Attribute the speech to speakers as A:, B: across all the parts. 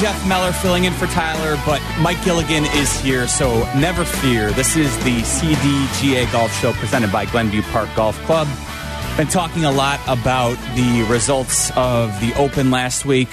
A: Jeff Meller filling in for Tyler, but Mike Gilligan is here, so never fear. This is the CDGA Golf Show presented by Glenview Park Golf Club. Been talking a lot about the results of the Open last week,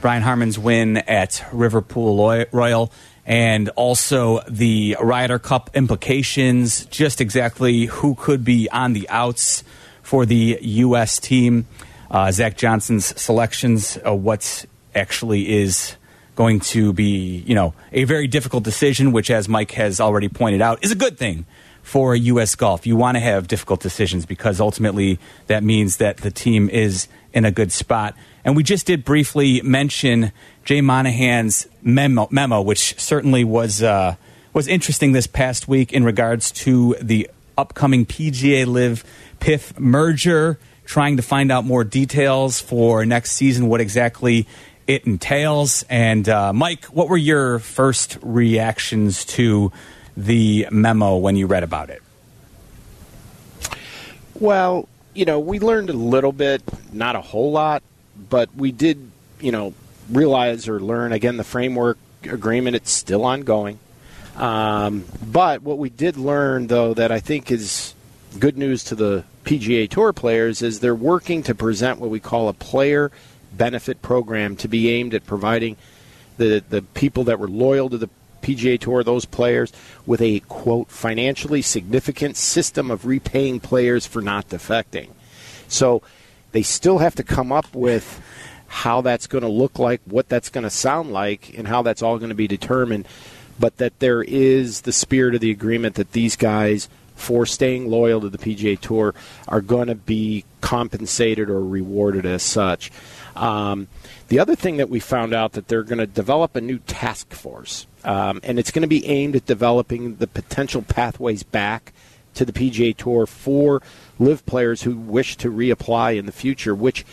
A: Brian Harman's win at Liverpool Royal, and also the Ryder Cup implications, just exactly who could be on the outs for the U.S. team uh, Zach Johnson's selections, uh, what actually is going to be, you know, a very difficult decision, which, as Mike has already pointed out, is a good thing for U.S. golf. You want to have difficult decisions because ultimately that means that the team is in a good spot. And we just did briefly mention Jay Monahan's memo, memo which certainly was uh, was interesting this past week in regards to the upcoming PGA LIV PIF merger trying to find out more details for next season, what exactly it entails. And uh, Mike, what were your first reactions to the memo when you read about it?
B: Well, you know, we learned a little bit, not a whole lot, but we did, you know, realize or learn again the framework agreement. It's still ongoing. Um, but what we did learn, though, that I think is good news to the PGA Tour players is they're working to present what we call a player benefit program to be aimed at providing the the people that were loyal to the PGA Tour, those players, with a quote financially significant system of repaying players for not defecting. So they still have to come up with how that's going to look like, what that's going to sound like, and how that's all going to be determined. But that there is the spirit of the agreement that these guys for staying loyal to the PGA Tour are going to be compensated or rewarded as such. Um, the other thing that we found out that they're going to develop a new task force, um, and it's going to be aimed at developing the potential pathways back to the PGA Tour for LIV players who wish to reapply in the future. Which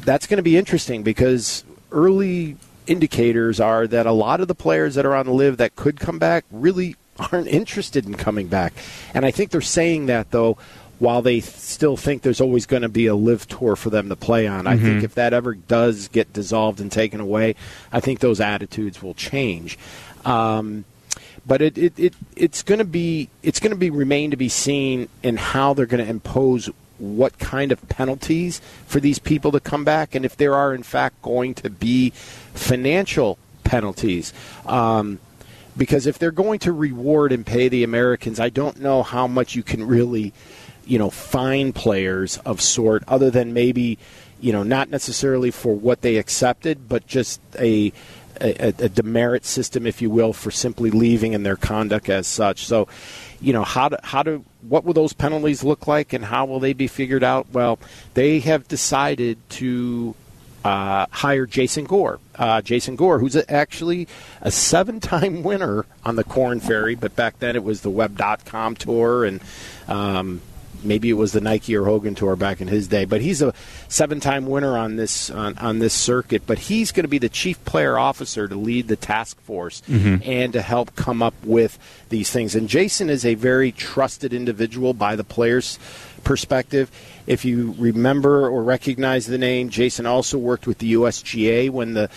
B: that's going to be interesting because early indicators are that a lot of the players that are on the LIV that could come back really aren't interested in coming back. And I think they're saying that, though, while they still think there's always going to be a LIV tour for them to play on. I think if that ever does get dissolved and taken away, I think those attitudes will change. Um, but it, it, it it's going to be it's going to be remain to be seen in how they're going to impose what kind of penalties for these people to come back, and if there are in fact going to be financial penalties. Um, because if they're going to reward and pay the Americans, I don't know how much you can really, you know, fine players of sort, other than maybe, you know, not necessarily for what they accepted, but just a a, a demerit system, if you will, for simply leaving and their conduct as such. So, you know, how do, how do what will those penalties look like, and how will they be figured out? Well, they have decided to uh, hire Jason Gore. Uh, Jason Gore, who's actually a seven time winner on the Korn Ferry, but back then it was the Web.com tour and um, maybe it was the Nike or Hogan tour back in his day. But he's a seven time winner on this on, on this circuit. But he's going to be the chief player officer to lead the task force mm-hmm. and to help come up with these things. And Jason is a very trusted individual by the players' perspective. If you remember or recognize the name, Jason also worked with the USGA when the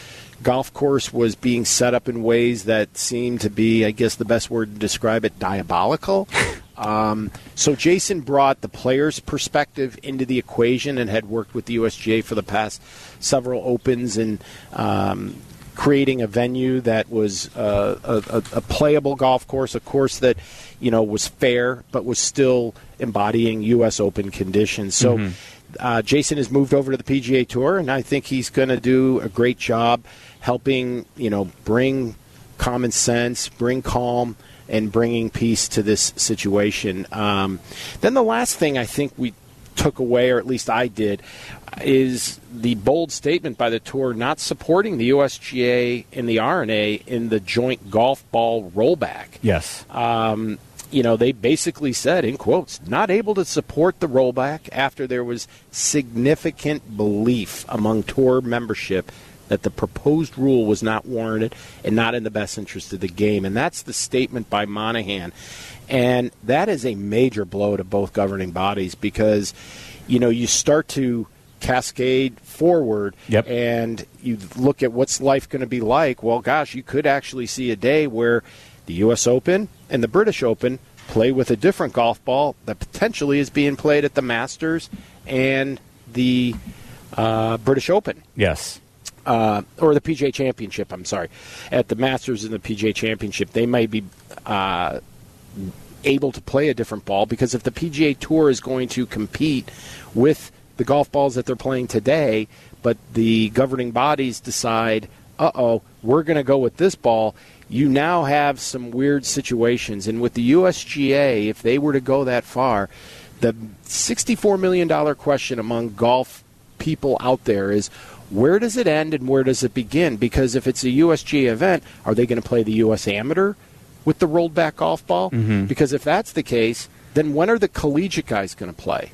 B: golf course was being set up in ways that seemed to be, I guess the best word to describe it, diabolical. Um, so Jason brought the player's perspective into the equation and had worked with the USGA for the past several opens and um, creating a venue that was uh, a, a, a playable golf course, a course that you know was fair but was still embodying U.S. Open conditions. So. Uh, Jason has moved over to the PGA Tour, and I think he's going to do a great job helping, you know, bring common sense, bring calm, and bringing peace to this situation. Um, then the last thing I think we took away, or at least I did, is the bold statement by the tour not supporting the USGA and the R&A in the joint golf ball rollback.
A: Yes.
B: Um, you know, they basically said, in quotes, not able to support the rollback after there was significant belief among tour membership that the proposed rule was not warranted and not in the best interest of the game. And that's the statement by Monahan. And that is a major blow to both governing bodies because, you know, you start to cascade forward
A: Yep.
B: and you look at what's life going to be like. Well, gosh, you could actually see a day where the U.S. Open and the British Open play with a different golf ball that potentially is being played at the Masters and the uh, British Open
A: Yes.
B: Uh, or the PGA Championship. I'm sorry, at the Masters and the PGA Championship, they may be uh, able to play a different ball because if the PGA Tour is going to compete with the golf balls that they're playing today, but the governing bodies decide, uh oh, we're going to go with this ball. You now have some weird situations, and with the USGA, if they were to go that far, the $64 million question among golf people out there is where does it end and where does it begin? Because if it's a USGA event, are they going to play the US Amateur with the rolled back golf ball? Mm-hmm. Because if that's the case, then when are the collegiate guys going to play?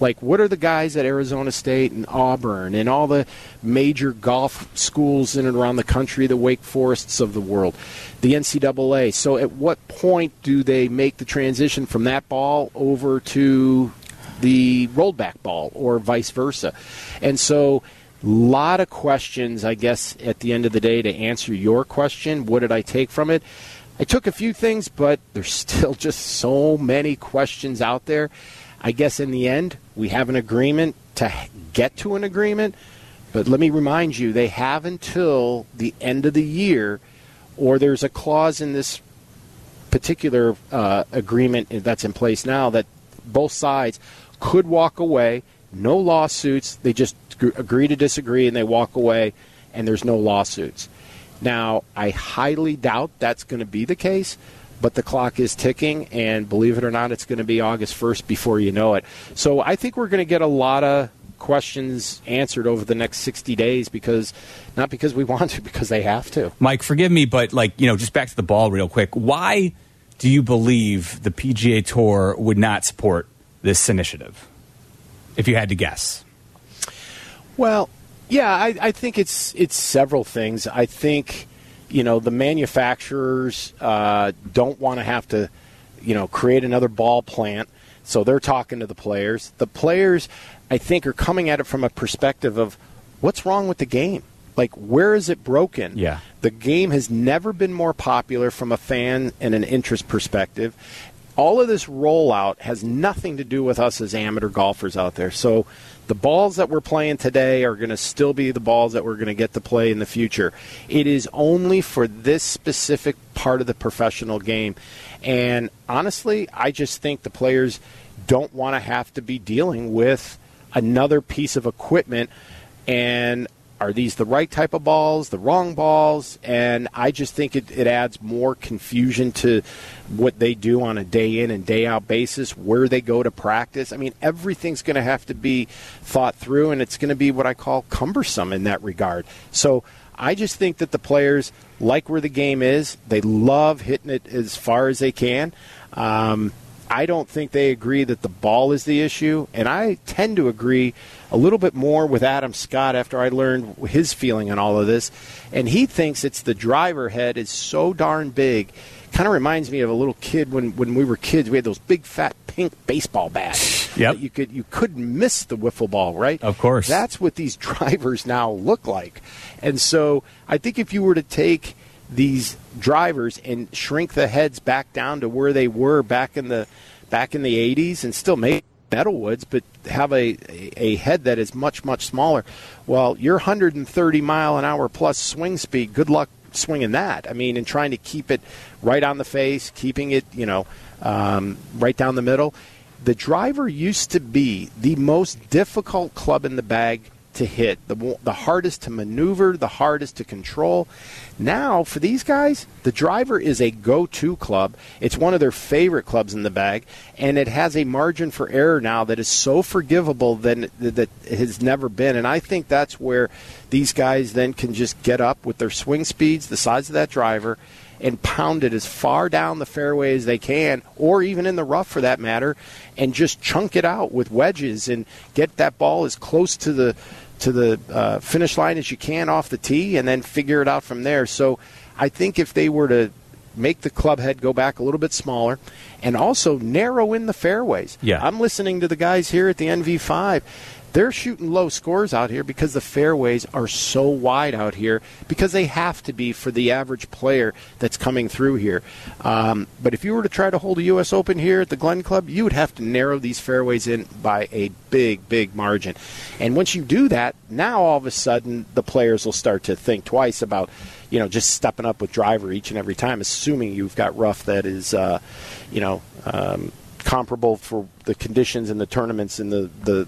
B: Like, what are the guys at Arizona State and Auburn and all the major golf schools in and around the country, the Wake Forests of the world, the NCAA? So, at what point do they make the transition from that ball over to the rolled back ball or vice versa? And so, lot of questions, I guess, at the end of the day to answer your question. What did I take from it? I took a few things, but there's still just so many questions out there. I guess in the end, we have an agreement to get to an agreement. But let me remind you, they have until the end of the year, or there's a clause in this particular uh, agreement that's in place now that both sides could walk away, no lawsuits. They just agree to disagree and they walk away, and there's no lawsuits. Now, I highly doubt that's going to be the case, but the clock is ticking, and believe it or not, it's going to be August 1st before you know it. So I think we're going to get a lot of questions answered over the next 60 days because not because we want to because they have to
A: Mike, forgive me, but like you know, just back to the ball real quick. Why do you believe the PGA Tour would not support this initiative? If you had to guess,
B: Well, yeah, I, I think it's it's several things. I think you know the manufacturers uh, don't want to have to you know create another ball plant, so they're talking to the players. The players, I think, are coming at it from a perspective of what's wrong with the game. Like, where is it broken?
A: Yeah.
B: The game has never been more popular from a fan and an interest perspective. All of this rollout has nothing to do with us as amateur golfers out there. So the balls that we're playing today are going to still be the balls that we're going to get to play in the future. It is only for this specific part of the professional game. And honestly, I just think the players don't want to have to be dealing with another piece of equipment and are these the right type of balls, the wrong balls? And I just think it, it adds more confusion to what they do on a day in and day out basis, where they go to practice. I mean, everything's going to have to be thought through, and it's going to be what I call cumbersome in that regard. So I just think that the players like where the game is. They love hitting it as far as they can. Um, I don't think they agree that the ball is the issue, and I tend to agree a little bit more with Adam Scott after I learned his feeling on all of this. And he thinks it's the driver head is so darn big. Kind of reminds me of a little kid when, when we were kids. We had those big fat pink baseball bats.
A: Yep.
B: that You could you couldn't miss the wiffle ball, right?
A: Of course.
B: That's what these drivers now look like. And so I think if you were to take these drivers and shrink the heads back down to where they were back in the back in the 80s and still make metalwoods but have a, a head that is much much smaller. Well your 130 mile an hour plus swing speed good luck swinging that. I mean and trying to keep it right on the face keeping it you know um, right down the middle. The driver used to be the most difficult club in the bag to hit, the the hardest to maneuver, the hardest to control. Now, for these guys, the driver is a go-to club. It's one of their favorite clubs in the bag, and it has a margin for error now that is so forgivable than that it has never been. And I think that's where these guys then can just get up with their swing speeds, the size of that driver, and pound it as far down the fairway as they can, or even in the rough for that matter, and just chunk it out with wedges and get that ball as close to the to the uh, finish line as you can off the tee, and then figure it out from there. So, I think if they were to make the club head go back a little bit smaller and also narrow in the fairways.
A: Yeah.
B: I'm listening to the guys here at the NV5 they're shooting low scores out here because the fairways are so wide out here because they have to be for the average player that's coming through here. Um, but if you were to try to hold a U.S. Open here at the Glen Club, you would have to narrow these fairways in by a big, big margin. And once you do that, now all of a sudden the players will start to think twice about, you know, just stepping up with driver each and every time, assuming you've got rough that is, uh, you know, um, comparable for the conditions in the tournaments and the, the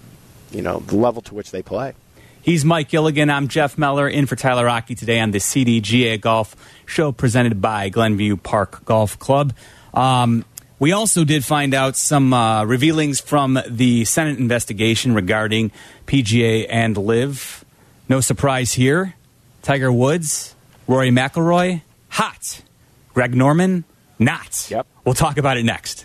B: you know the level to which they play.
A: He's Mike Gilligan. I'm Jeff Meller in for Tyler Aki today on the CDGA Golf Show presented by Glenview Park Golf Club. Um, we also did find out some uh, revealings from the Senate investigation regarding PGA and LIV. No surprise here. Tiger Woods, Rory McIlroy, hot. Greg Norman, not.
B: Yep.
A: We'll talk about it next.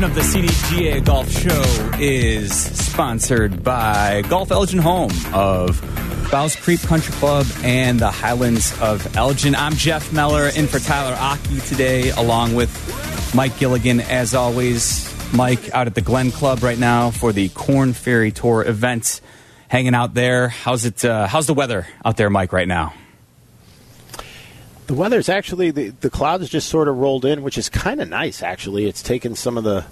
A: Portion of the CDGA Golf Show is sponsored by Golf Elgin Home of Bowes Creek Country Club and the Highlands of Elgin. I'm Jeff Meller in for Tyler Aki today, along with Mike Gilligan, as always. Mike out at the Glen Club right now for the Korn Ferry Tour event, hanging out there. How's it? Uh, how's the weather out there, Mike, right now?
B: The weather's actually the, the clouds just sort of rolled in, which is kind of nice. Actually, it's taken some of the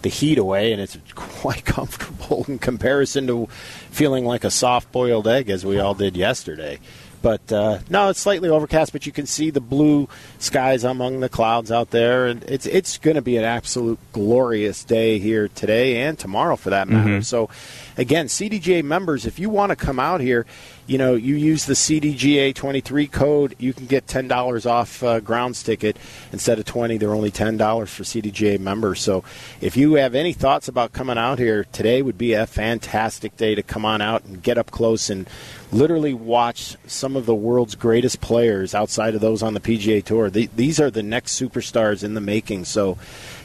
B: the heat away, and it's quite comfortable in comparison to feeling like a soft boiled egg as we all did yesterday. But uh, no, it's slightly overcast, but you can see the blue skies among the clouds out there, and it's it's going to be an absolute glorious day here today and tomorrow, for that matter.
A: Mm-hmm.
B: So, again, CDGA members, if you want to come out here, you know, you use the CDGA 23 code, you can get $10 off uh, grounds ticket instead of 20. They're only $10 for CDGA members. So if you have any thoughts about coming out here, today would be a fantastic day to come on out and get up close and literally watch some of the world's greatest players outside of those on the PGA Tour. The, these are the next superstars in the making. So,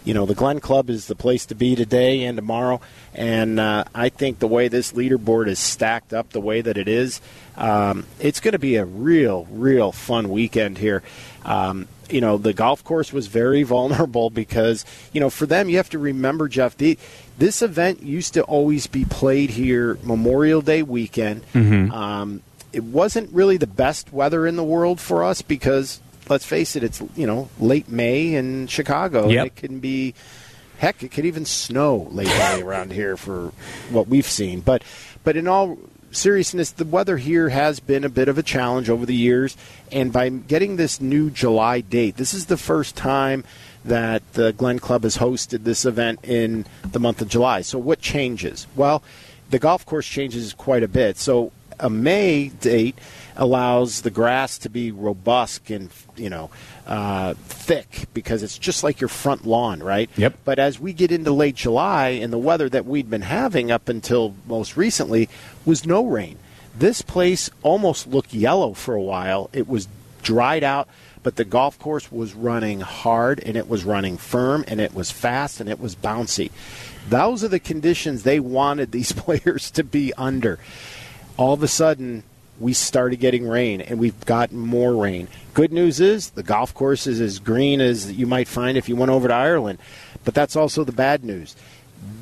B: you know, the Glen Club is the place to be today and tomorrow. And uh, I think the way this leaderboard is stacked up, the way that it is, um, it's going to be a real, real fun weekend here. Um, you know, the golf course was very vulnerable because, you know, for them, you have to remember, Jeff, the, this event used to always be played here Memorial Day weekend. Um, it wasn't really the best weather in the world for us because, let's face it, it's, you know, late May in Chicago.
A: Yep.
B: It can be heck, it could even snow late May around here for what we've seen. But but in all seriousness, the weather here has been a bit of a challenge over the years, and by getting this new July date, this is the first time that the Glen Club has hosted this event in the month of July. So what changes? Well, the golf course changes quite a bit. So a May date allows the grass to be robust and you know uh, thick because it's just like your front lawn, right?
A: Yep.
B: But as we get into late July and the weather that we'd been having up until most recently was no rain. This place almost looked yellow for a while. It was dried out, but the golf course was running hard and it was running firm and it was fast and it was bouncy. Those are the conditions they wanted these players to be under. All of a sudden, we started getting rain, and we've gotten more rain. Good news is the golf course is as green as you might find if you went over to Ireland, but that's also the bad news.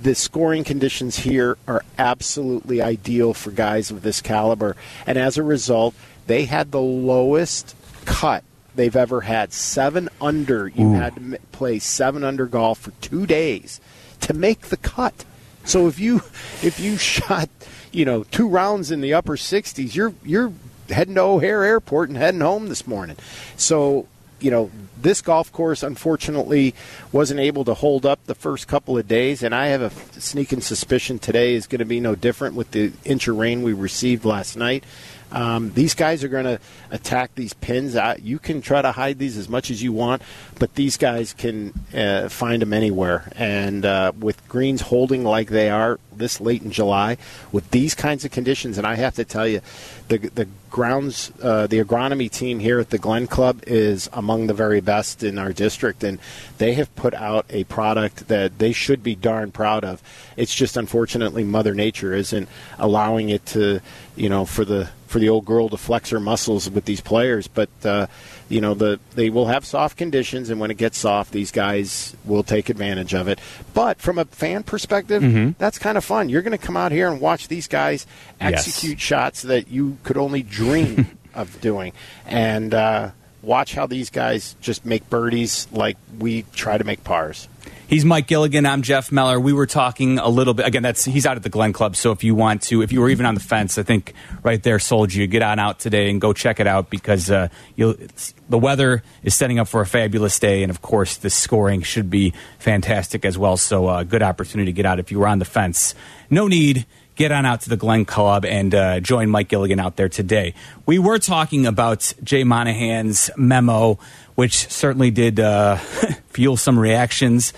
B: The scoring conditions here are absolutely ideal for guys of this caliber, and as a result, they had the lowest cut they've ever had. Seven under. You
A: Ooh.
B: had to play seven under golf for two days to make the cut. So if you if you shot you know two rounds in the upper 60s, you're you're heading to O'Hare Airport and heading home this morning. So you know this golf course unfortunately wasn't able to hold up the first couple of days, and I have a sneaking suspicion today is going to be no different with the inch of rain we received last night. Um, these guys are going to attack these pins. I, you can try to hide these as much as you want, but these guys can uh, find them anywhere. And uh, with greens holding like they are this late in July, with these kinds of conditions, and I have to tell you, the the grounds, uh, the agronomy team here at the Glen Club is among the very best in our district, and they have put out a product that they should be darn proud of. It's just unfortunately Mother Nature isn't allowing it to, you know, for the for the old girl to flex her muscles with these players. But uh, you know, the they will have soft conditions, and when it gets soft, these guys will take advantage of it. But from a fan perspective, that's kind of fun. You're going to come out here and watch these guys
A: Yes.
B: execute shots that you could only dream of doing, and. Uh, Watch how these guys just make birdies like we try to make pars.
A: He's Mike Gilligan. I'm Jeff Meller. We were talking a little bit. Again, that's he's out at the Glen Club. So if you want to, if you were even on the fence, I think right there sold you. Get on out today and go check it out because uh, the weather is setting up for a fabulous day, and of course the scoring should be fantastic as well. So uh, good opportunity to get out if you were on the fence. No need. Get on out to the Glen Club and uh, join Mike Gilligan out there today. We were talking about Jay Monahan's memo, which certainly did uh, fuel some reactions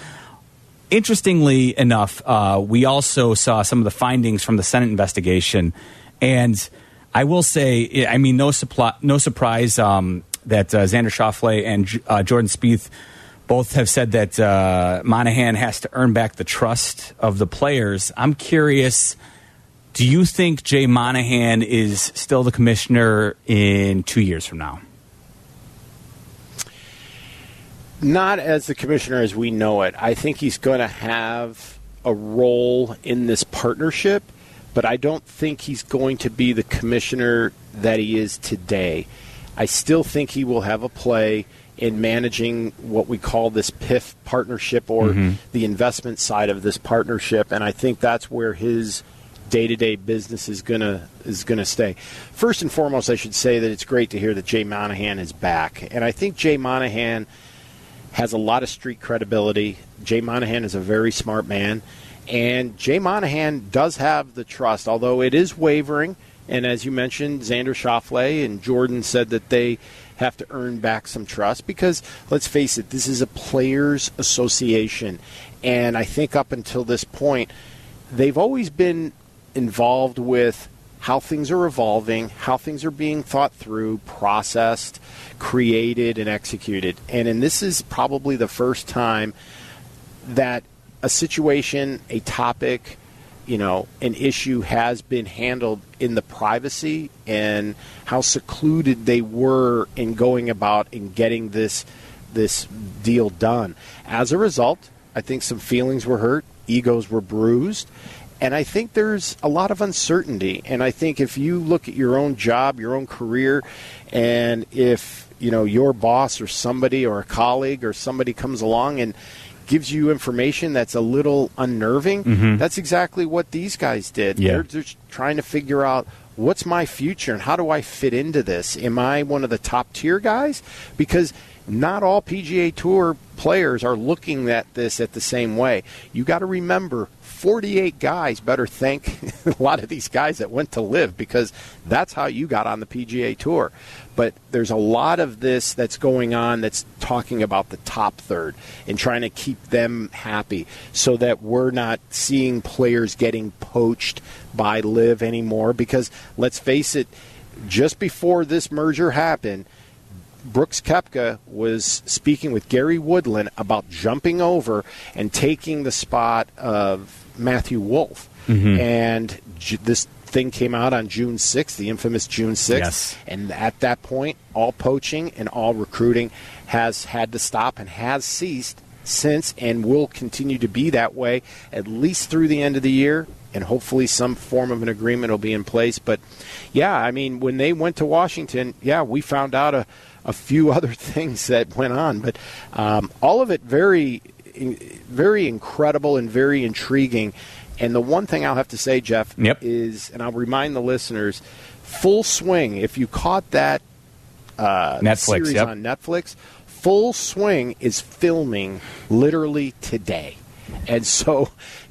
A: interestingly enough, uh, we also saw some of the findings from the Senate investigation, and I will say, I mean, no supply, no surprise um, that uh, Xander Schauffele and uh, Jordan Spieth both have said that uh, Monahan has to earn back the trust of the players. I'm curious. Do you think Jay Monahan is still the commissioner in two years from now?
B: Not as the commissioner as we know it. I think he's going to have a role in this partnership, but I don't think he's going to be the commissioner that he is today. I still think he will have a play in managing what we call this PIF partnership or mm-hmm. the investment side of this partnership, and I think that's where his day-to-day business is gonna is gonna stay. First and foremost, I should say that it's great to hear that Jay Monahan is back, and I think Jay Monahan has a lot of street credibility. Jay Monahan is a very smart man, and Jay Monahan does have the trust, although it is wavering. And as you mentioned, Xander Schauffele and Jordan said that they have to earn back some trust because, let's face it, this is a players' association, and I think up until this point, they've always been involved with how things are evolving, how things are being thought through, processed, created, and executed. And, and this is probably the first time that a situation, a topic, you know, an issue has been handled in the privacy and how secluded they were in going about and getting this this deal done. As a result, I think some feelings were hurt, egos were bruised, and I think there's a lot of uncertainty. And I think if you look at your own job, your own career, and if you know your boss or somebody or a colleague or somebody comes along and gives you information that's a little unnerving, mm-hmm. that's exactly what these guys did.
A: Yeah.
B: They're just trying to figure out what's my future and how do I fit into this? Am I one of the top tier guys? Because not all PGA Tour players are looking at this at the same way. You got to remember 48 guys better thank a lot of these guys that went to LIV because that's how you got on the PGA Tour. But there's a lot of this that's going on that's talking about the top third and trying to keep them happy so that we're not seeing players getting poached by LIV anymore because let's face it just before this merger happened Brooks Koepka was speaking with Gary Woodland about jumping over and taking the spot of Matthew Wolff. Mm-hmm. And j- this thing came out on June 6th, the infamous June 6th.
A: Yes.
B: And at that point, all poaching and all recruiting has had to stop and has ceased since and will continue to be that way at least through the end of the year. And hopefully, some form of an agreement will be in place. But yeah, I mean, when they went to Washington, yeah, we found out a, a few other things that went on. But um, all of it very, very incredible and very intriguing. And the one thing I'll have to say, Jeff,
A: Yep.
B: is, and I'll remind the listeners, Full Swing. If you caught that uh,
A: Netflix,
B: series
A: yep.
B: on Netflix, Full Swing is filming literally today. And so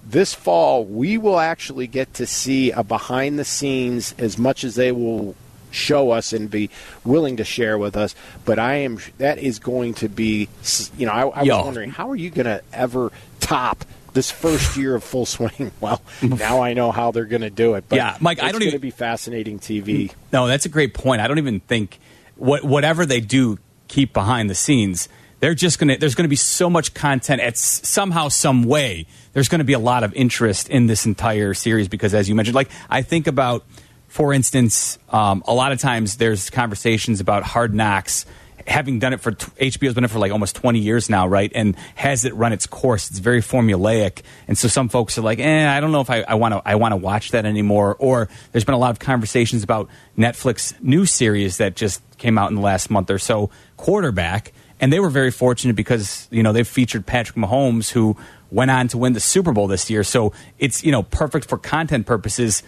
B: this fall, we will actually get to see a behind the scenes as much as they will show us and be willing to share with us. But I am that is going to be, you know, I, I was
A: Yo.
B: wondering how are you going to ever top this first year of full swing? Well, now I know how they're going to do it. But
A: Yeah, Mike, I don't
B: going
A: even-
B: to be fascinating TV.
A: No, that's a great point. I don't even think what whatever they do keep behind the scenes. They're just gonna. There's gonna be so much content. It's somehow, some way. There's gonna be a lot of interest in this entire series because, as you mentioned, like I think about, for instance, um, a lot of times there's conversations about Hard Knocks having done it for HBO's been it for like almost 20 years now, right? And has it run its course? It's very formulaic, and so some folks are like, "Eh, I don't know if I want to I want to watch that anymore." Or there's been a lot of conversations about Netflix new series that just came out in the last month or so, Quarterback, and they were very fortunate because you know they've featured Patrick Mahomes, who went on to win the Super Bowl this year. So it's you know perfect for content purposes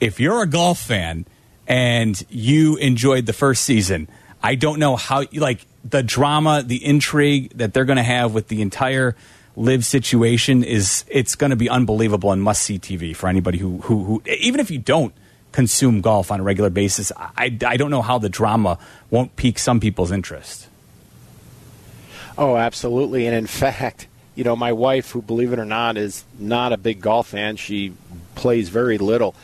A: if you're a golf fan and you enjoyed the first season, I don't know how like the drama, the intrigue that they're going to have with the entire LIV situation is it's going to be unbelievable and must see TV for anybody who, who who even if you don't consume golf on a regular basis. I I don't know how the drama won't pique some people's interest.
B: Oh, absolutely. And in fact, you know, my wife, who, believe it or not, is not a big golf fan, she plays very little.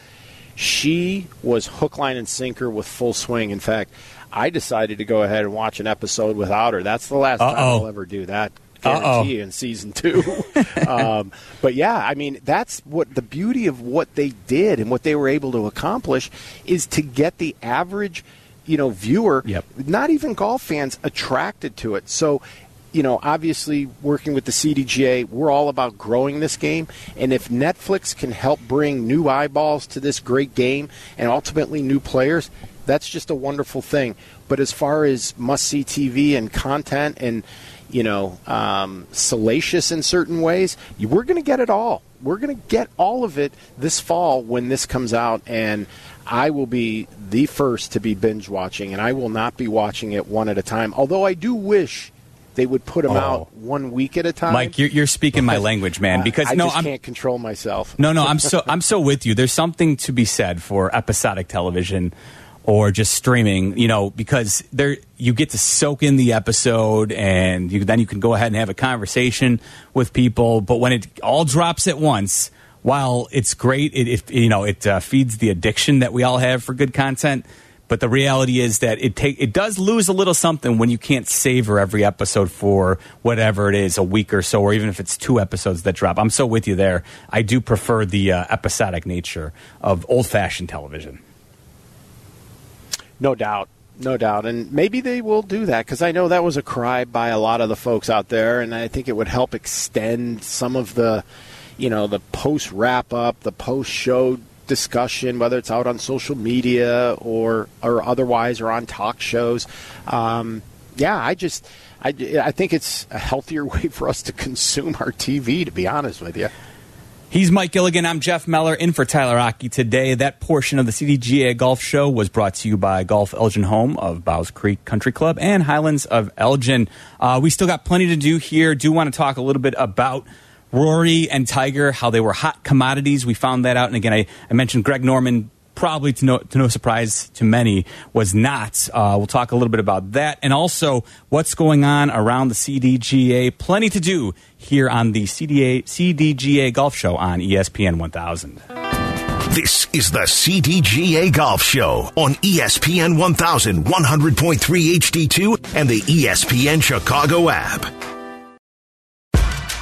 B: She was hook, line, and sinker with full swing. In fact, I decided to go ahead and watch an episode without her. That's the last time
A: Uh-oh.
B: I'll ever do that.
A: Uh-oh.
B: In season two. um, but yeah, I mean, that's what the beauty of what they did and what they were able to accomplish is to get the average, you know, viewer,
A: Yep.
B: not even golf fans, attracted to it. So you know, obviously working with the CDGA, we're all about growing this game. And if Netflix can help bring new eyeballs to this great game and ultimately new players, that's just a wonderful thing. But as far as must see TV and content and, you know, um, salacious in certain ways, we're going to get it all. We're going to get all of it this fall when this comes out. And I will be the first to be binge watching, and I will not be watching it one at a time. Although I do wish they would put them
A: Oh.
B: out one week at a time.
A: Mike, you're, you're speaking my language, man. Because
B: I
A: no,
B: just
A: I'm
B: can't control myself.
A: No, no, I'm so I'm so with you. There's something to be said for episodic television or just streaming, you know, because there you get to soak in the episode and you, then you can go ahead and have a conversation with people. But when it all drops at once, while it's great, it, it you know it uh, feeds the addiction that we all have for good content. But the reality is that it take it does lose a little something when you can't savor every episode for whatever it is, a week or so, or even if it's two episodes that drop. I'm so with you there. I do prefer the uh, episodic nature of old fashioned television.
B: No doubt. No doubt. And maybe they will do that because I know that was a cry by a lot of the folks out there, and I think it would help extend some of the, you know, the post wrap up, the post show discussion, whether it's out on social media or or otherwise or on talk shows. Um, yeah, I just. I, I think it's a healthier way for us to consume our TV, to be honest with you.
A: He's Mike Gilligan. I'm Jeff Meller in for Tyler Aki today. That portion of the CDGA Golf Show was brought to you by Golf Elgin Home of Bowes Creek Country Club and Highlands of Elgin. Uh, we still got plenty to do here. Do want to talk a little bit about Rory and Tiger, how they were hot commodities. We found that out. And again, I, I mentioned Greg Norman. Probably to no, to no surprise to many, was not. Uh, we'll talk a little bit about that and also what's going on around the CDGA. Plenty to do here on the CDA, CDGA Golf Show on ESPN 1000.
C: This is the CDGA Golf Show on ESPN 1000 100.3 HD2 and the ESPN Chicago app.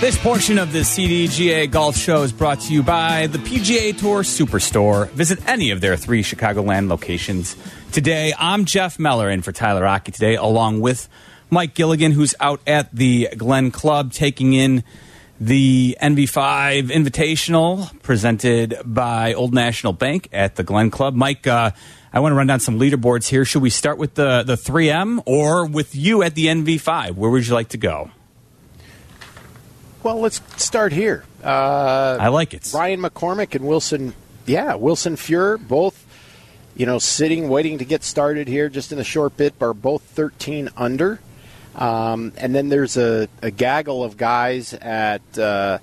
A: This portion of the CDGA Golf Show is brought to you by the PGA Tour Superstore. Visit any of their three Chicagoland locations today. I'm Jeff Meller in for Tyler Aki today, along with Mike Gilligan, who's out at the Glen Club taking in the NV5 Invitational presented by Old National Bank at the Glen Club. Mike, uh, I want to run down some leaderboards here. Should we start with the, the 3M or with you at the NV5? Where would you like to go?
B: Well, let's start here. Uh,
A: I like it.
B: Ryan McCormick and Wilson, yeah, Wilson Furr, both, you know, sitting, waiting to get started here just in a short bit, are both 13 under. Um, and then there's a, a, gaggle of guys at uh,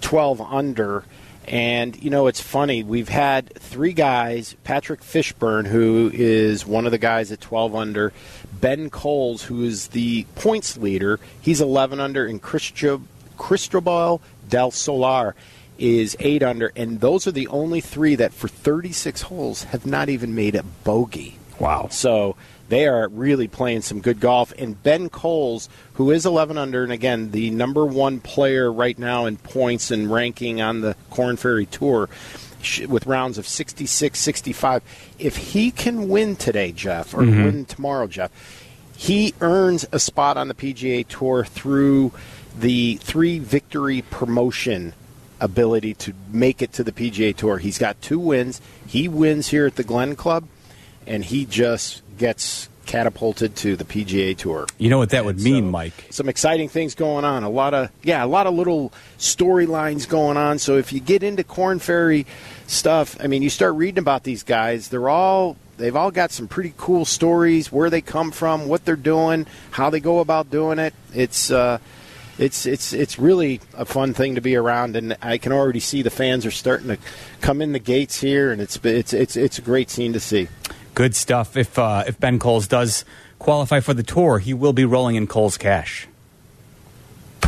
B: 12 under. And, you know, it's funny. We've had three guys Patrick Fishburn, who is one of the guys at 12 under, Ben Kohles, who is the points leader, he's 11 under, and Christian. Cristobal del Solar is eight under, and those are the only three that for 36 holes have not even made a bogey.
A: Wow.
B: So they are really playing some good golf. And Ben Kohles, who is 11 under, and again, the number one player right now in points and ranking on the Korn Ferry Tour with rounds of 66, 65. If he can win today, Jeff, or mm-hmm. win tomorrow, Jeff, he earns a spot on the PGA Tour through – the three victory promotion ability to make it to the PGA Tour. He's got two wins. He wins here at the Glen Club, and he just gets catapulted to the PGA Tour.
A: You know what that and would mean, so, Mike?
B: Some exciting things going on. A lot of yeah, a lot of little storylines going on. So if you get into Korn Ferry stuff, I mean, you start reading about these guys. They're all they've all got some pretty cool stories. Where they come from, what they're doing, how they go about doing it. It's uh, it's it's it's really a fun thing to be around, and I can already see the fans are starting to come in the gates here, and it's it's it's it's a great scene to see.
A: Good stuff. If uh, if Ben Kohles does qualify for the tour, he will be rolling in Coles cash.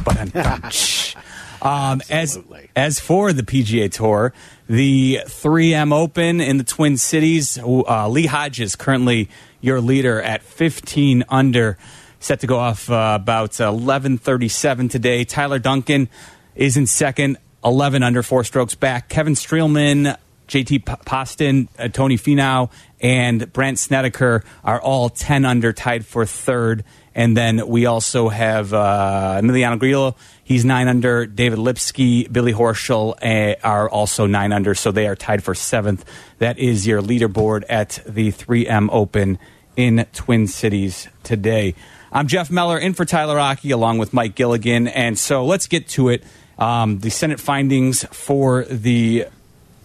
A: But um, as as for the PGA Tour, the 3M Open in the Twin Cities, uh, Lee Hodges currently your leader at 15 under set to go off uh, about 11:37 today. Tyler Duncan is in second, 11 under, four strokes back. Kevin Streelman, JT Poston, uh, Tony Finau, and Brandt Snedeker are all 10 under, tied for third. And then we also have uh, Emiliano Grillo. He's nine under. David Lipsky, Billy Horschel uh, are also nine under, so they are tied for seventh. That is your leaderboard at the 3M Open in Twin Cities today. I'm Jeff Meller in for Tyler Aki along with Mike Gilligan. And so let's get to it. Um, the Senate findings for the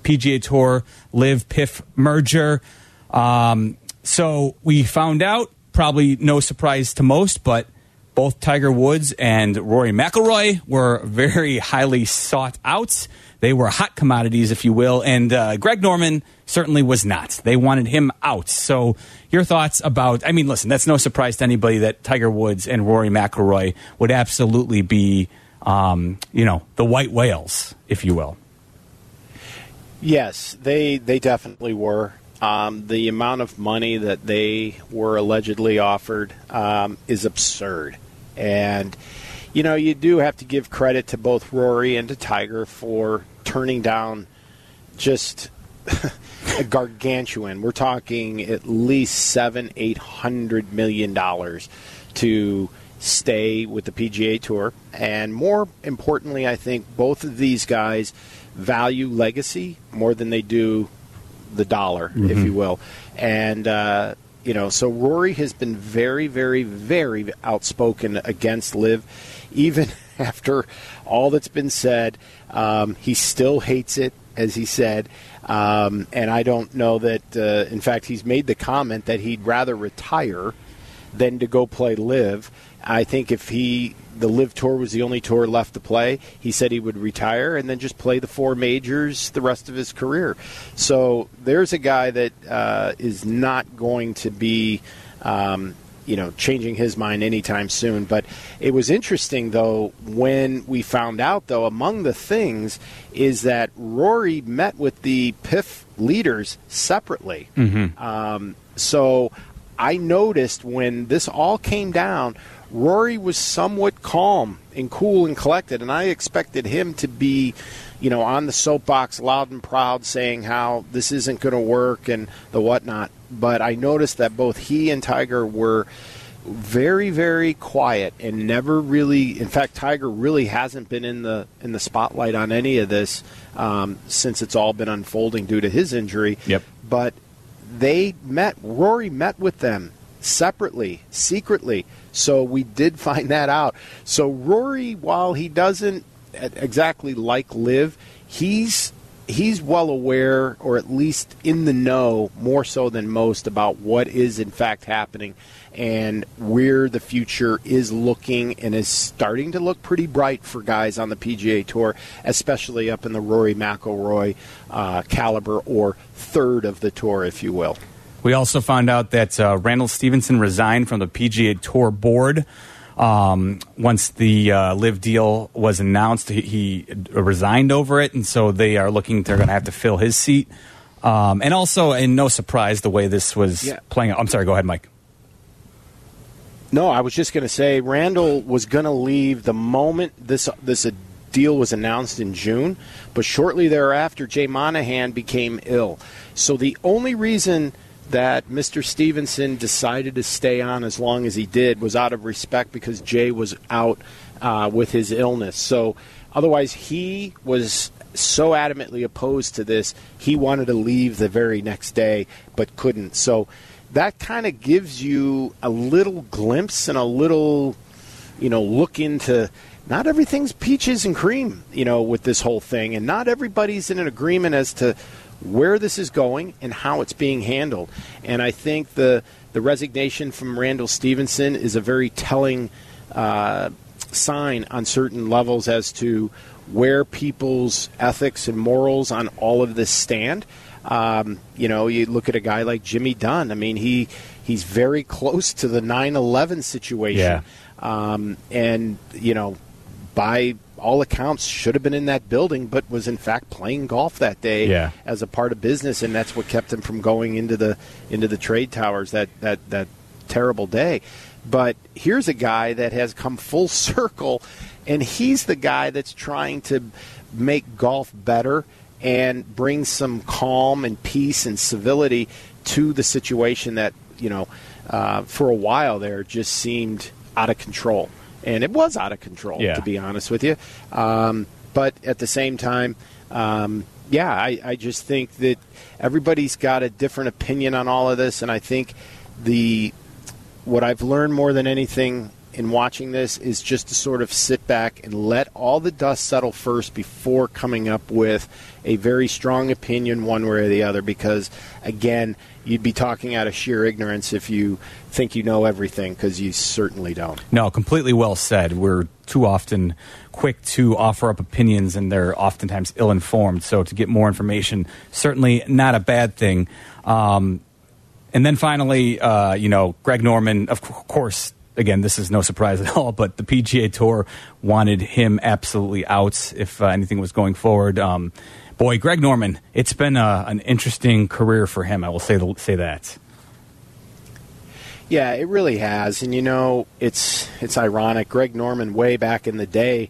A: PGA Tour LIV PIF merger. Um, so we found out, probably no surprise to most, but both Tiger Woods and Rory McIlroy were very highly sought out. They were hot commodities, if you will. And uh, Greg Norman certainly was not. They wanted him out. So, your thoughts about? I mean, listen, that's no surprise to anybody that Tiger Woods and Rory McIlroy would absolutely be, um, you know, the white whales, if you will.
B: Yes, they they definitely were. Um, the amount of money that they were allegedly offered um, is absurd, and you know you do have to give credit to both Rory and to Tiger for turning down just a gargantuan. We're talking at least seven, eight hundred million dollars to stay with the PGA Tour, and more importantly, I think both of these guys value legacy more than they do the dollar, mm-hmm. if you will, and. Uh, you know, so Rory has been very, very, very outspoken against LIV, even after all that's been said. Um, he still hates it, as he said. Um, and I don't know that, uh, in fact, he's made the comment that he'd rather retire than to go play LIV. I think if he the LIV tour was the only tour left to play, he said he would retire and then just play the four majors the rest of his career. So there's a guy that uh, is not going to be. Um, you know, changing his mind anytime soon. But it was interesting, though, when we found out, though, among the things is that Rory met with the PIF leaders separately.
A: Mm-hmm.
B: Um, so I noticed when this all came down, Rory was somewhat calm and cool and collected, and I expected him to be, you know, on the soapbox loud and proud saying how this isn't going to work and the whatnot. But I noticed that both he and Tiger were very very quiet and never really in fact tiger really hasn't been in the in the spotlight on any of this um, since it's all been unfolding due to his injury
A: Yep.
B: but they met rory met with them separately secretly so we did find that out so rory while he doesn't exactly like LIV he's he's well aware or at least in the know more so than most about what is in fact happening and where the future is looking and is starting to look pretty bright for guys on the PGA Tour, especially up in the Rory McIlroy uh, caliber or third of the tour, if you will.
A: We also found out that uh, Randall Stephenson resigned from the PGA Tour board. Um, once the uh, LIV deal was announced, he, he resigned over it, and so they are looking. They're going to have to fill his seat. Um, and also, and no surprise, the way this was
B: Yeah.
A: playing out. I'm sorry. Go ahead, Mike.
B: No, I was just going to say Randall was going to leave the moment this this deal was announced in June, but shortly thereafter, Jay Monahan became ill. So the only reason that Mr. Stephenson decided to stay on as long as he did was out of respect because Jay was out uh, with his illness. So otherwise, he was so adamantly opposed to this, he wanted to leave the very next day, but couldn't. So that kind of gives you a little glimpse and a little, you know, look into. Not everything's peaches and cream, you know, with this whole thing, and not everybody's in an agreement as to where this is going and how it's being handled. And I think the the resignation from Randall Stephenson is a very telling uh, sign on certain levels as to where people's ethics and morals on all of this stand. Um, you know, you look at a guy like Jimmy Dunne. I mean, he he's very close to the 9/11 situation,
A: Yeah.
B: um, and you know, by all accounts, should have been in that building, but was in fact playing golf that day
A: Yeah.
B: as a part of business, and that's what kept him from going into the into the trade towers that that that terrible day. But here's a guy that has come full circle, and he's the guy that's trying to make golf better and bring some calm and peace and civility to the situation that you know uh, for a while there just seemed out of control, and it was out of control
A: Yeah.
B: to be honest with you. Um, but at the same time, um, yeah, I, I just think that everybody's got a different opinion on all of this, and I think the what I've learned more than anything in watching this is just to sort of sit back and let all the dust settle first before coming up with a very strong opinion one way or the other because again you'd be talking out of sheer ignorance if you think you know everything because you certainly don't
A: No, completely well said. We're too often quick to offer up opinions, and they're oftentimes ill informed. So to get more information, certainly not a bad thing. Um, and then finally, uh, you know, Greg Norman, of cou- course. Again, this is no surprise at all, but the PGA Tour wanted him absolutely out if uh, anything was going forward. Um, boy, Greg Norman, it's been uh, an interesting career for him. I will say say that.
B: Yeah, it really has, and you know, it's it's ironic. Greg Norman, way back in the day,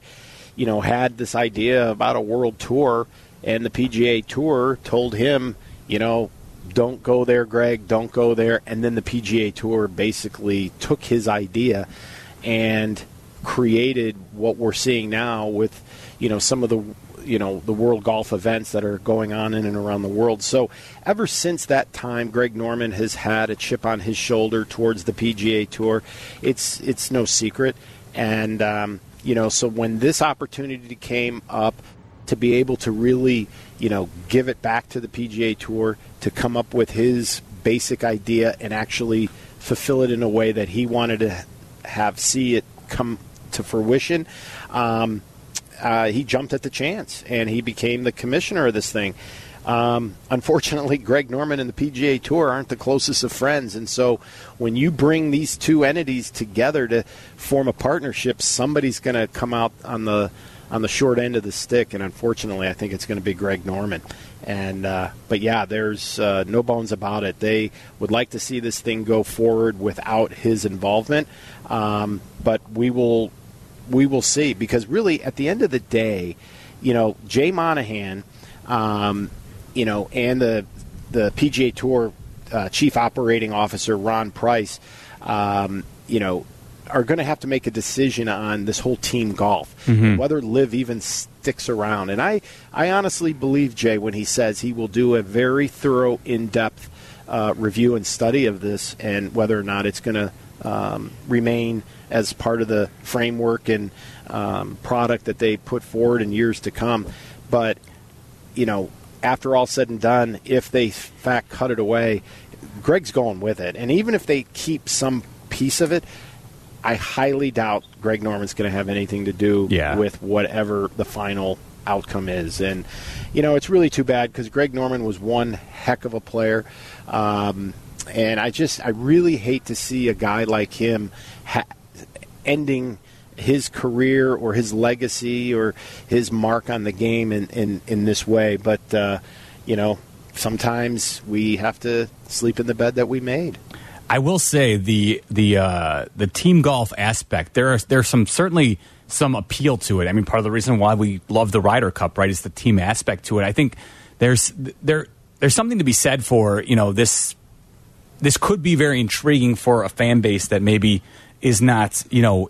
B: you know, had this idea about a world tour, and the PGA Tour told him, you know, don't go there, Greg, don't go there, and then the PGA Tour basically took his idea and created what we're seeing now with, you know, some of the you know the world golf events that are going on in and around the world. So ever since that time, Greg Norman has had a chip on his shoulder towards the PGA Tour. It's it's no secret, and um, you know so when this opportunity came up to be able to really you know give it back to the PGA Tour to come up with his basic idea and actually fulfill it in a way that he wanted to have see it come to fruition. Um, uh, he jumped at the chance and he became the commissioner of this thing. Um, unfortunately, Greg Norman and the PGA Tour aren't the closest of friends, and so when you bring these two entities together to form a partnership, somebody's going to come out on the on the short end of the stick, and unfortunately, I think it's going to be Greg Norman. And uh, but yeah, there's uh, no bones about it. They would like to see this thing go forward without his involvement, um, but we will we will see because really, at the end of the day, you know, Jay Monahan. Um, you know, and the the PGA Tour uh, chief operating officer Ron Price, um, you know, are going to have to make a decision on this whole team golf, mm-hmm. whether LIV even sticks around. And I, I honestly believe Jay when he says he will do a very thorough, in-depth uh, review and study of this, and whether or not it's going to um, remain as part of the framework and um, product that they put forward in years to come. But you know, after all said and done, if they fact cut it away, Greg's going with it. And even if they keep some piece of it, I highly doubt Greg Norman's going to have anything to do yeah. with whatever the final outcome is. And, you know, it's really too bad because Greg Norman was one heck of a player. Um, and I just, I really hate to see a guy like him ha- ending his career or his legacy or his mark on the game in, in, in this way. But, uh, you know, sometimes we have to sleep in the bed that we made.
A: I will say the the uh, the team golf aspect there are there's some certainly some appeal to it. I mean, part of the reason why we love the Ryder Cup, right, is the team aspect to it. I think there's there there's something to be said for you know this this could be very intriguing for a fan base that maybe is not you know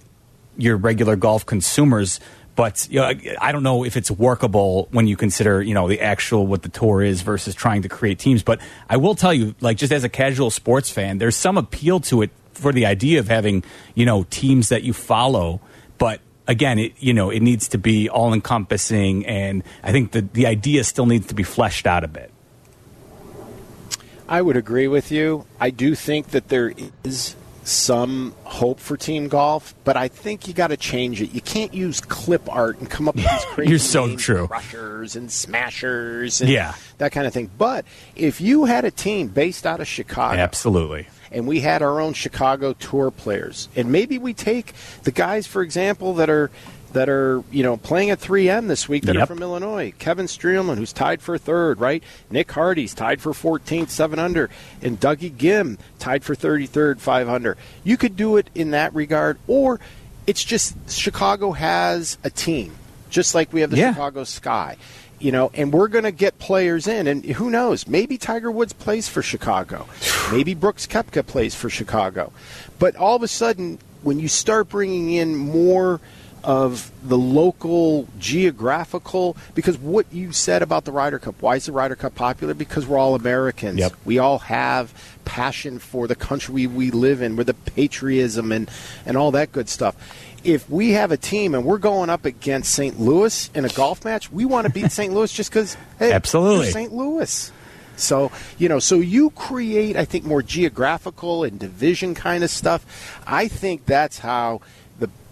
A: your regular golf consumers. But you know, I don't know if it's workable when you consider, you know, the actual what the tour is versus trying to create teams. But I will tell you, like, just as a casual sports fan, there's some appeal to it for the idea of having, you know, teams that you follow. But again, it you know, it needs to be all encompassing, and I think the the idea still needs to be fleshed out a bit.
B: I would agree with you. I do think that there is some hope for team golf, but I think you got to change it. You can't use clip art and come up with these crazy
A: You're so names, true.
B: rushers and smashers and
A: yeah.
B: that kind of thing. But if you had a team based out of Chicago,
A: absolutely,
B: and we had our own Chicago tour players, and maybe we take the guys, for example, that are that are you know playing at 3M this week that yep. are from Illinois. Kevin Streelman, who's tied for third, right? Nick Hardy's tied for 14th, seven under, and Dougie Ghim tied for 33rd, five under. You could do it in that regard, or it's just Chicago has a team, just like we have the yeah. Chicago Sky. You know, and we're going to get players in, and who knows? Maybe Tiger Woods plays for Chicago. Maybe Brooks Koepka plays for Chicago. But all of a sudden, when you start bringing in more of the local geographical because what you said about the Ryder Cup why is the Ryder Cup popular because we're all Americans
A: yep.
B: we all have passion for the country we, we live in we're the patriotism and and all that good stuff if we have a team and we're going up against St. Louis in a golf match we want to beat St. Louis just because hey,
A: absolutely
B: St. Louis so, you know, so you create, I think, more geographical and division kind of stuff. I think that's how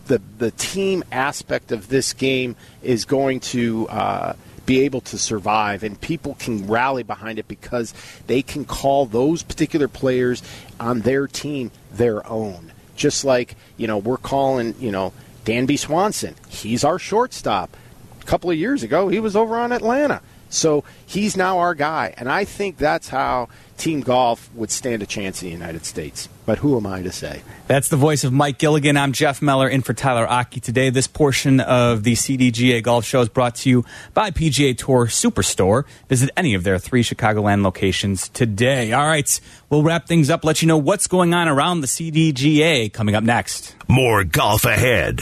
B: the the team aspect of this game is going to uh, be able to survive, and people can rally behind it because they can call those particular players on their team their own. Just like you know, we're calling you know Dansby Swanson. He's our shortstop. A couple of years ago, he was over on Atlanta. So he's now our guy. And I think that's how team golf would stand a chance in the United States. But who am I to say?
A: That's the voice of Mike Gilligan. I'm Jeff Meller in for Tyler Aki today. This portion of the CDGA Golf Show is brought to you by PGA Tour Superstore. Visit any of their three Chicagoland locations today. All right, we'll wrap things up, let you know what's going on around the CDGA coming up next.
C: More golf ahead.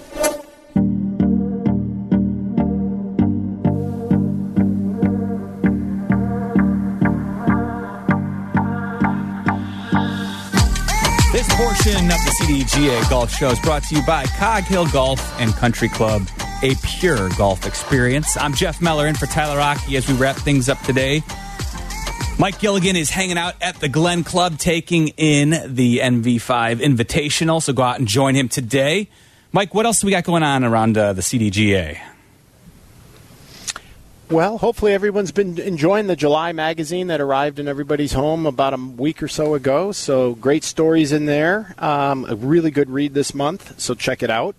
A: Portion of the CDGA Golf Show is brought to you by Cog Hill Golf and Country Club, a pure golf experience. I'm Jeff Meller in for Tyler Aki as we wrap things up today. Mike Gilligan is hanging out at the Glen Club taking in the NV5 Invitational, so go out and join him today. Mike, what else do we got going on around uh, the CDGA?
B: Well, hopefully everyone's been enjoying the July magazine that arrived in everybody's home about a week or so ago. So great stories in there. Um, a really good read this month, so check it out.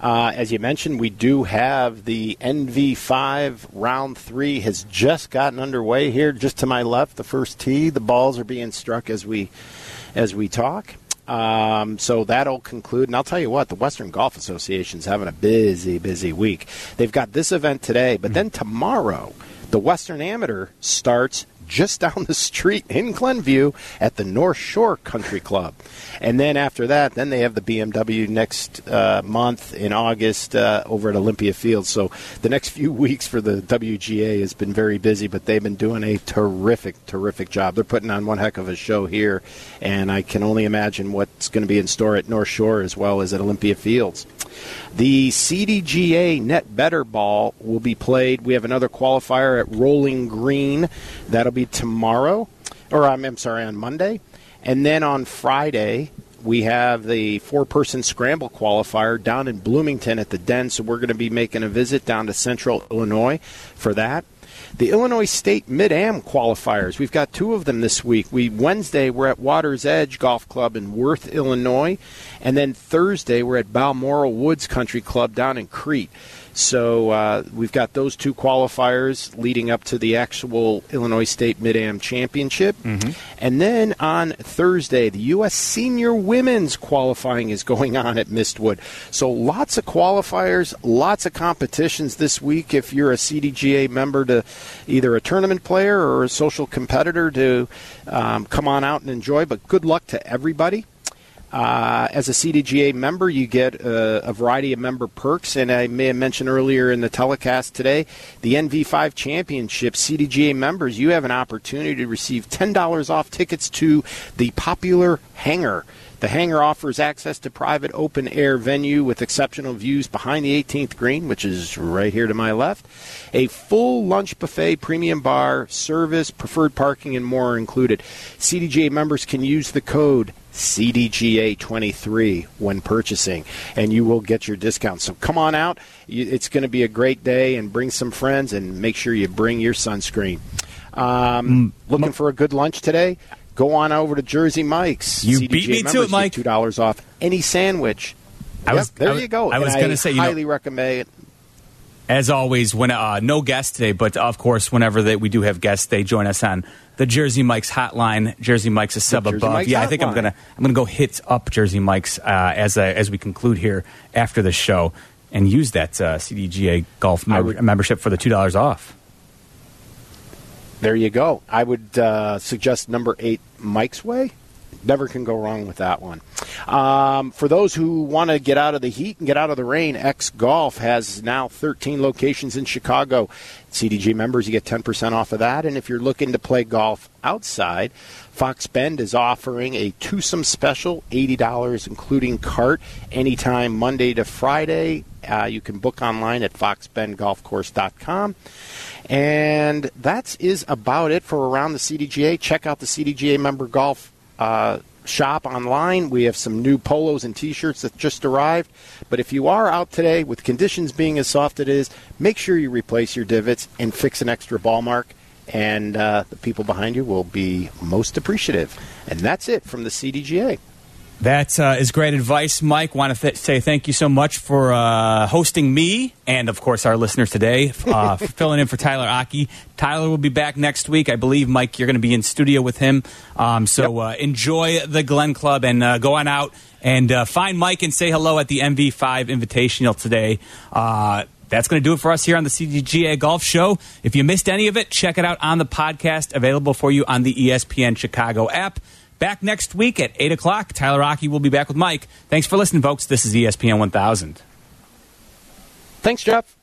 B: Uh, as you mentioned, we do have the NV5 round three has just gotten underway here, just to my left, the first tee. The balls are being struck as we as we talk. Um, so that'll conclude. And I'll tell you what, the Western Golf Association's having a busy, busy week. They've got this event today, but then tomorrow, the Western Amateur starts just down the street in Glenview at the North Shore Country Club. And then after that, then they have the BMW next uh, month in August uh, over at Olympia Field. So the next few weeks for the WGA has been very busy, but they've been doing a terrific, terrific job. They're putting on one heck of a show here, and I can only imagine what's going to be in store at North Shore as well as at Olympia Fields. The CDGA Net Better Ball will be played. We have another qualifier at Rolling Green. That'll be tomorrow, or I'm, I'm sorry, on Monday. And then on Friday, we have the four person scramble qualifier down in Bloomington at the Den. So we're going to be making a visit down to central Illinois for that. The Illinois State Mid Am qualifiers. We've got two of them this week. We Wednesday we're at Waters Edge Golf Club in Worth, Illinois, and then Thursday we're at Balmoral Woods Country Club down in Crete. So uh, we've got those two qualifiers leading up to the actual Illinois State Mid Am Championship. Mm-hmm. And then on Thursday, the U.S. Senior Women's qualifying is going on at Mistwood. So lots of qualifiers, lots of competitions this week if you're a CDGA member to either a tournament player or a social competitor to um, come on out and enjoy. But good luck to everybody. Uh, as a CDGA member, you get a, a, variety of member perks, and I may have mentioned earlier in the telecast today, the NV5 Championship CDGA members, you have an opportunity to receive $10 off tickets to the popular hangar. The hangar offers access to private open air venue with exceptional views behind the 18th green, which is right here to my left. A full lunch buffet, premium bar, service, preferred parking, and more are included. CDGA members can use the code CDGA23 when purchasing, and you will get your discount. So come on out. It's going to be a great day, and bring some friends, and make sure you bring your sunscreen. Um, mm. looking for a good lunch today? Go on over to Jersey Mike's.
A: You CDGA beat me to it, Mike.
B: Two dollars off any sandwich.
A: I was,
B: there
A: I
B: you go.
A: I was going to say, you
B: highly
A: know,
B: recommend
A: as always, when uh, no guests today, but of course, whenever they, we do have guests, they join us on the Jersey Mike's hotline. Jersey Mike's a sub above.
B: Mike's
A: yeah,
B: hotline.
A: I think I'm gonna I'm gonna go hit up Jersey Mike's uh, as a, as we conclude here after the show and use that uh, CDGA golf would, membership for the two dollars off.
B: There you go. I would uh, suggest number eight, Mike's Way never can go wrong with that one. Um, for those who want to get out of the heat and get out of the rain, X Golf has now 13 locations in Chicago. CDG members, you get 10% off of that. And if you're looking to play golf outside, Fox Bend is offering a twosome special, $80, including cart, anytime Monday to Friday. Uh, you can book online at foxbendgolfcourse.com. And that is about it for around the CDGA. Check out the CDGA member golf uh, shop online. We have some new polos and t-shirts that just arrived. But if you are out today with conditions being as soft as it is, make sure you replace your divots and fix an extra ball mark. And uh, the people behind you will be most appreciative. And that's it from the CDGA.
A: That uh, is great advice, Mike. Want to th- say thank you so much for uh, hosting me and, of course, our listeners today, uh, filling in for Tyler Aki. Tyler will be back next week. I believe, Mike, you're going to be in studio with him. Um, so yep. Uh, enjoy the Glen Club and uh, go on out and uh, find Mike and say hello at the NV5 Invitational today. that's going to do it for us here on the CDGA Golf Show. If you missed any of it, check it out on the podcast available for you on the ESPN Chicago app. Back next week at 8 o'clock. Tyler Aki will be back with Mike. Thanks for listening, folks. This is ESPN 1000.
B: Thanks, Jeff.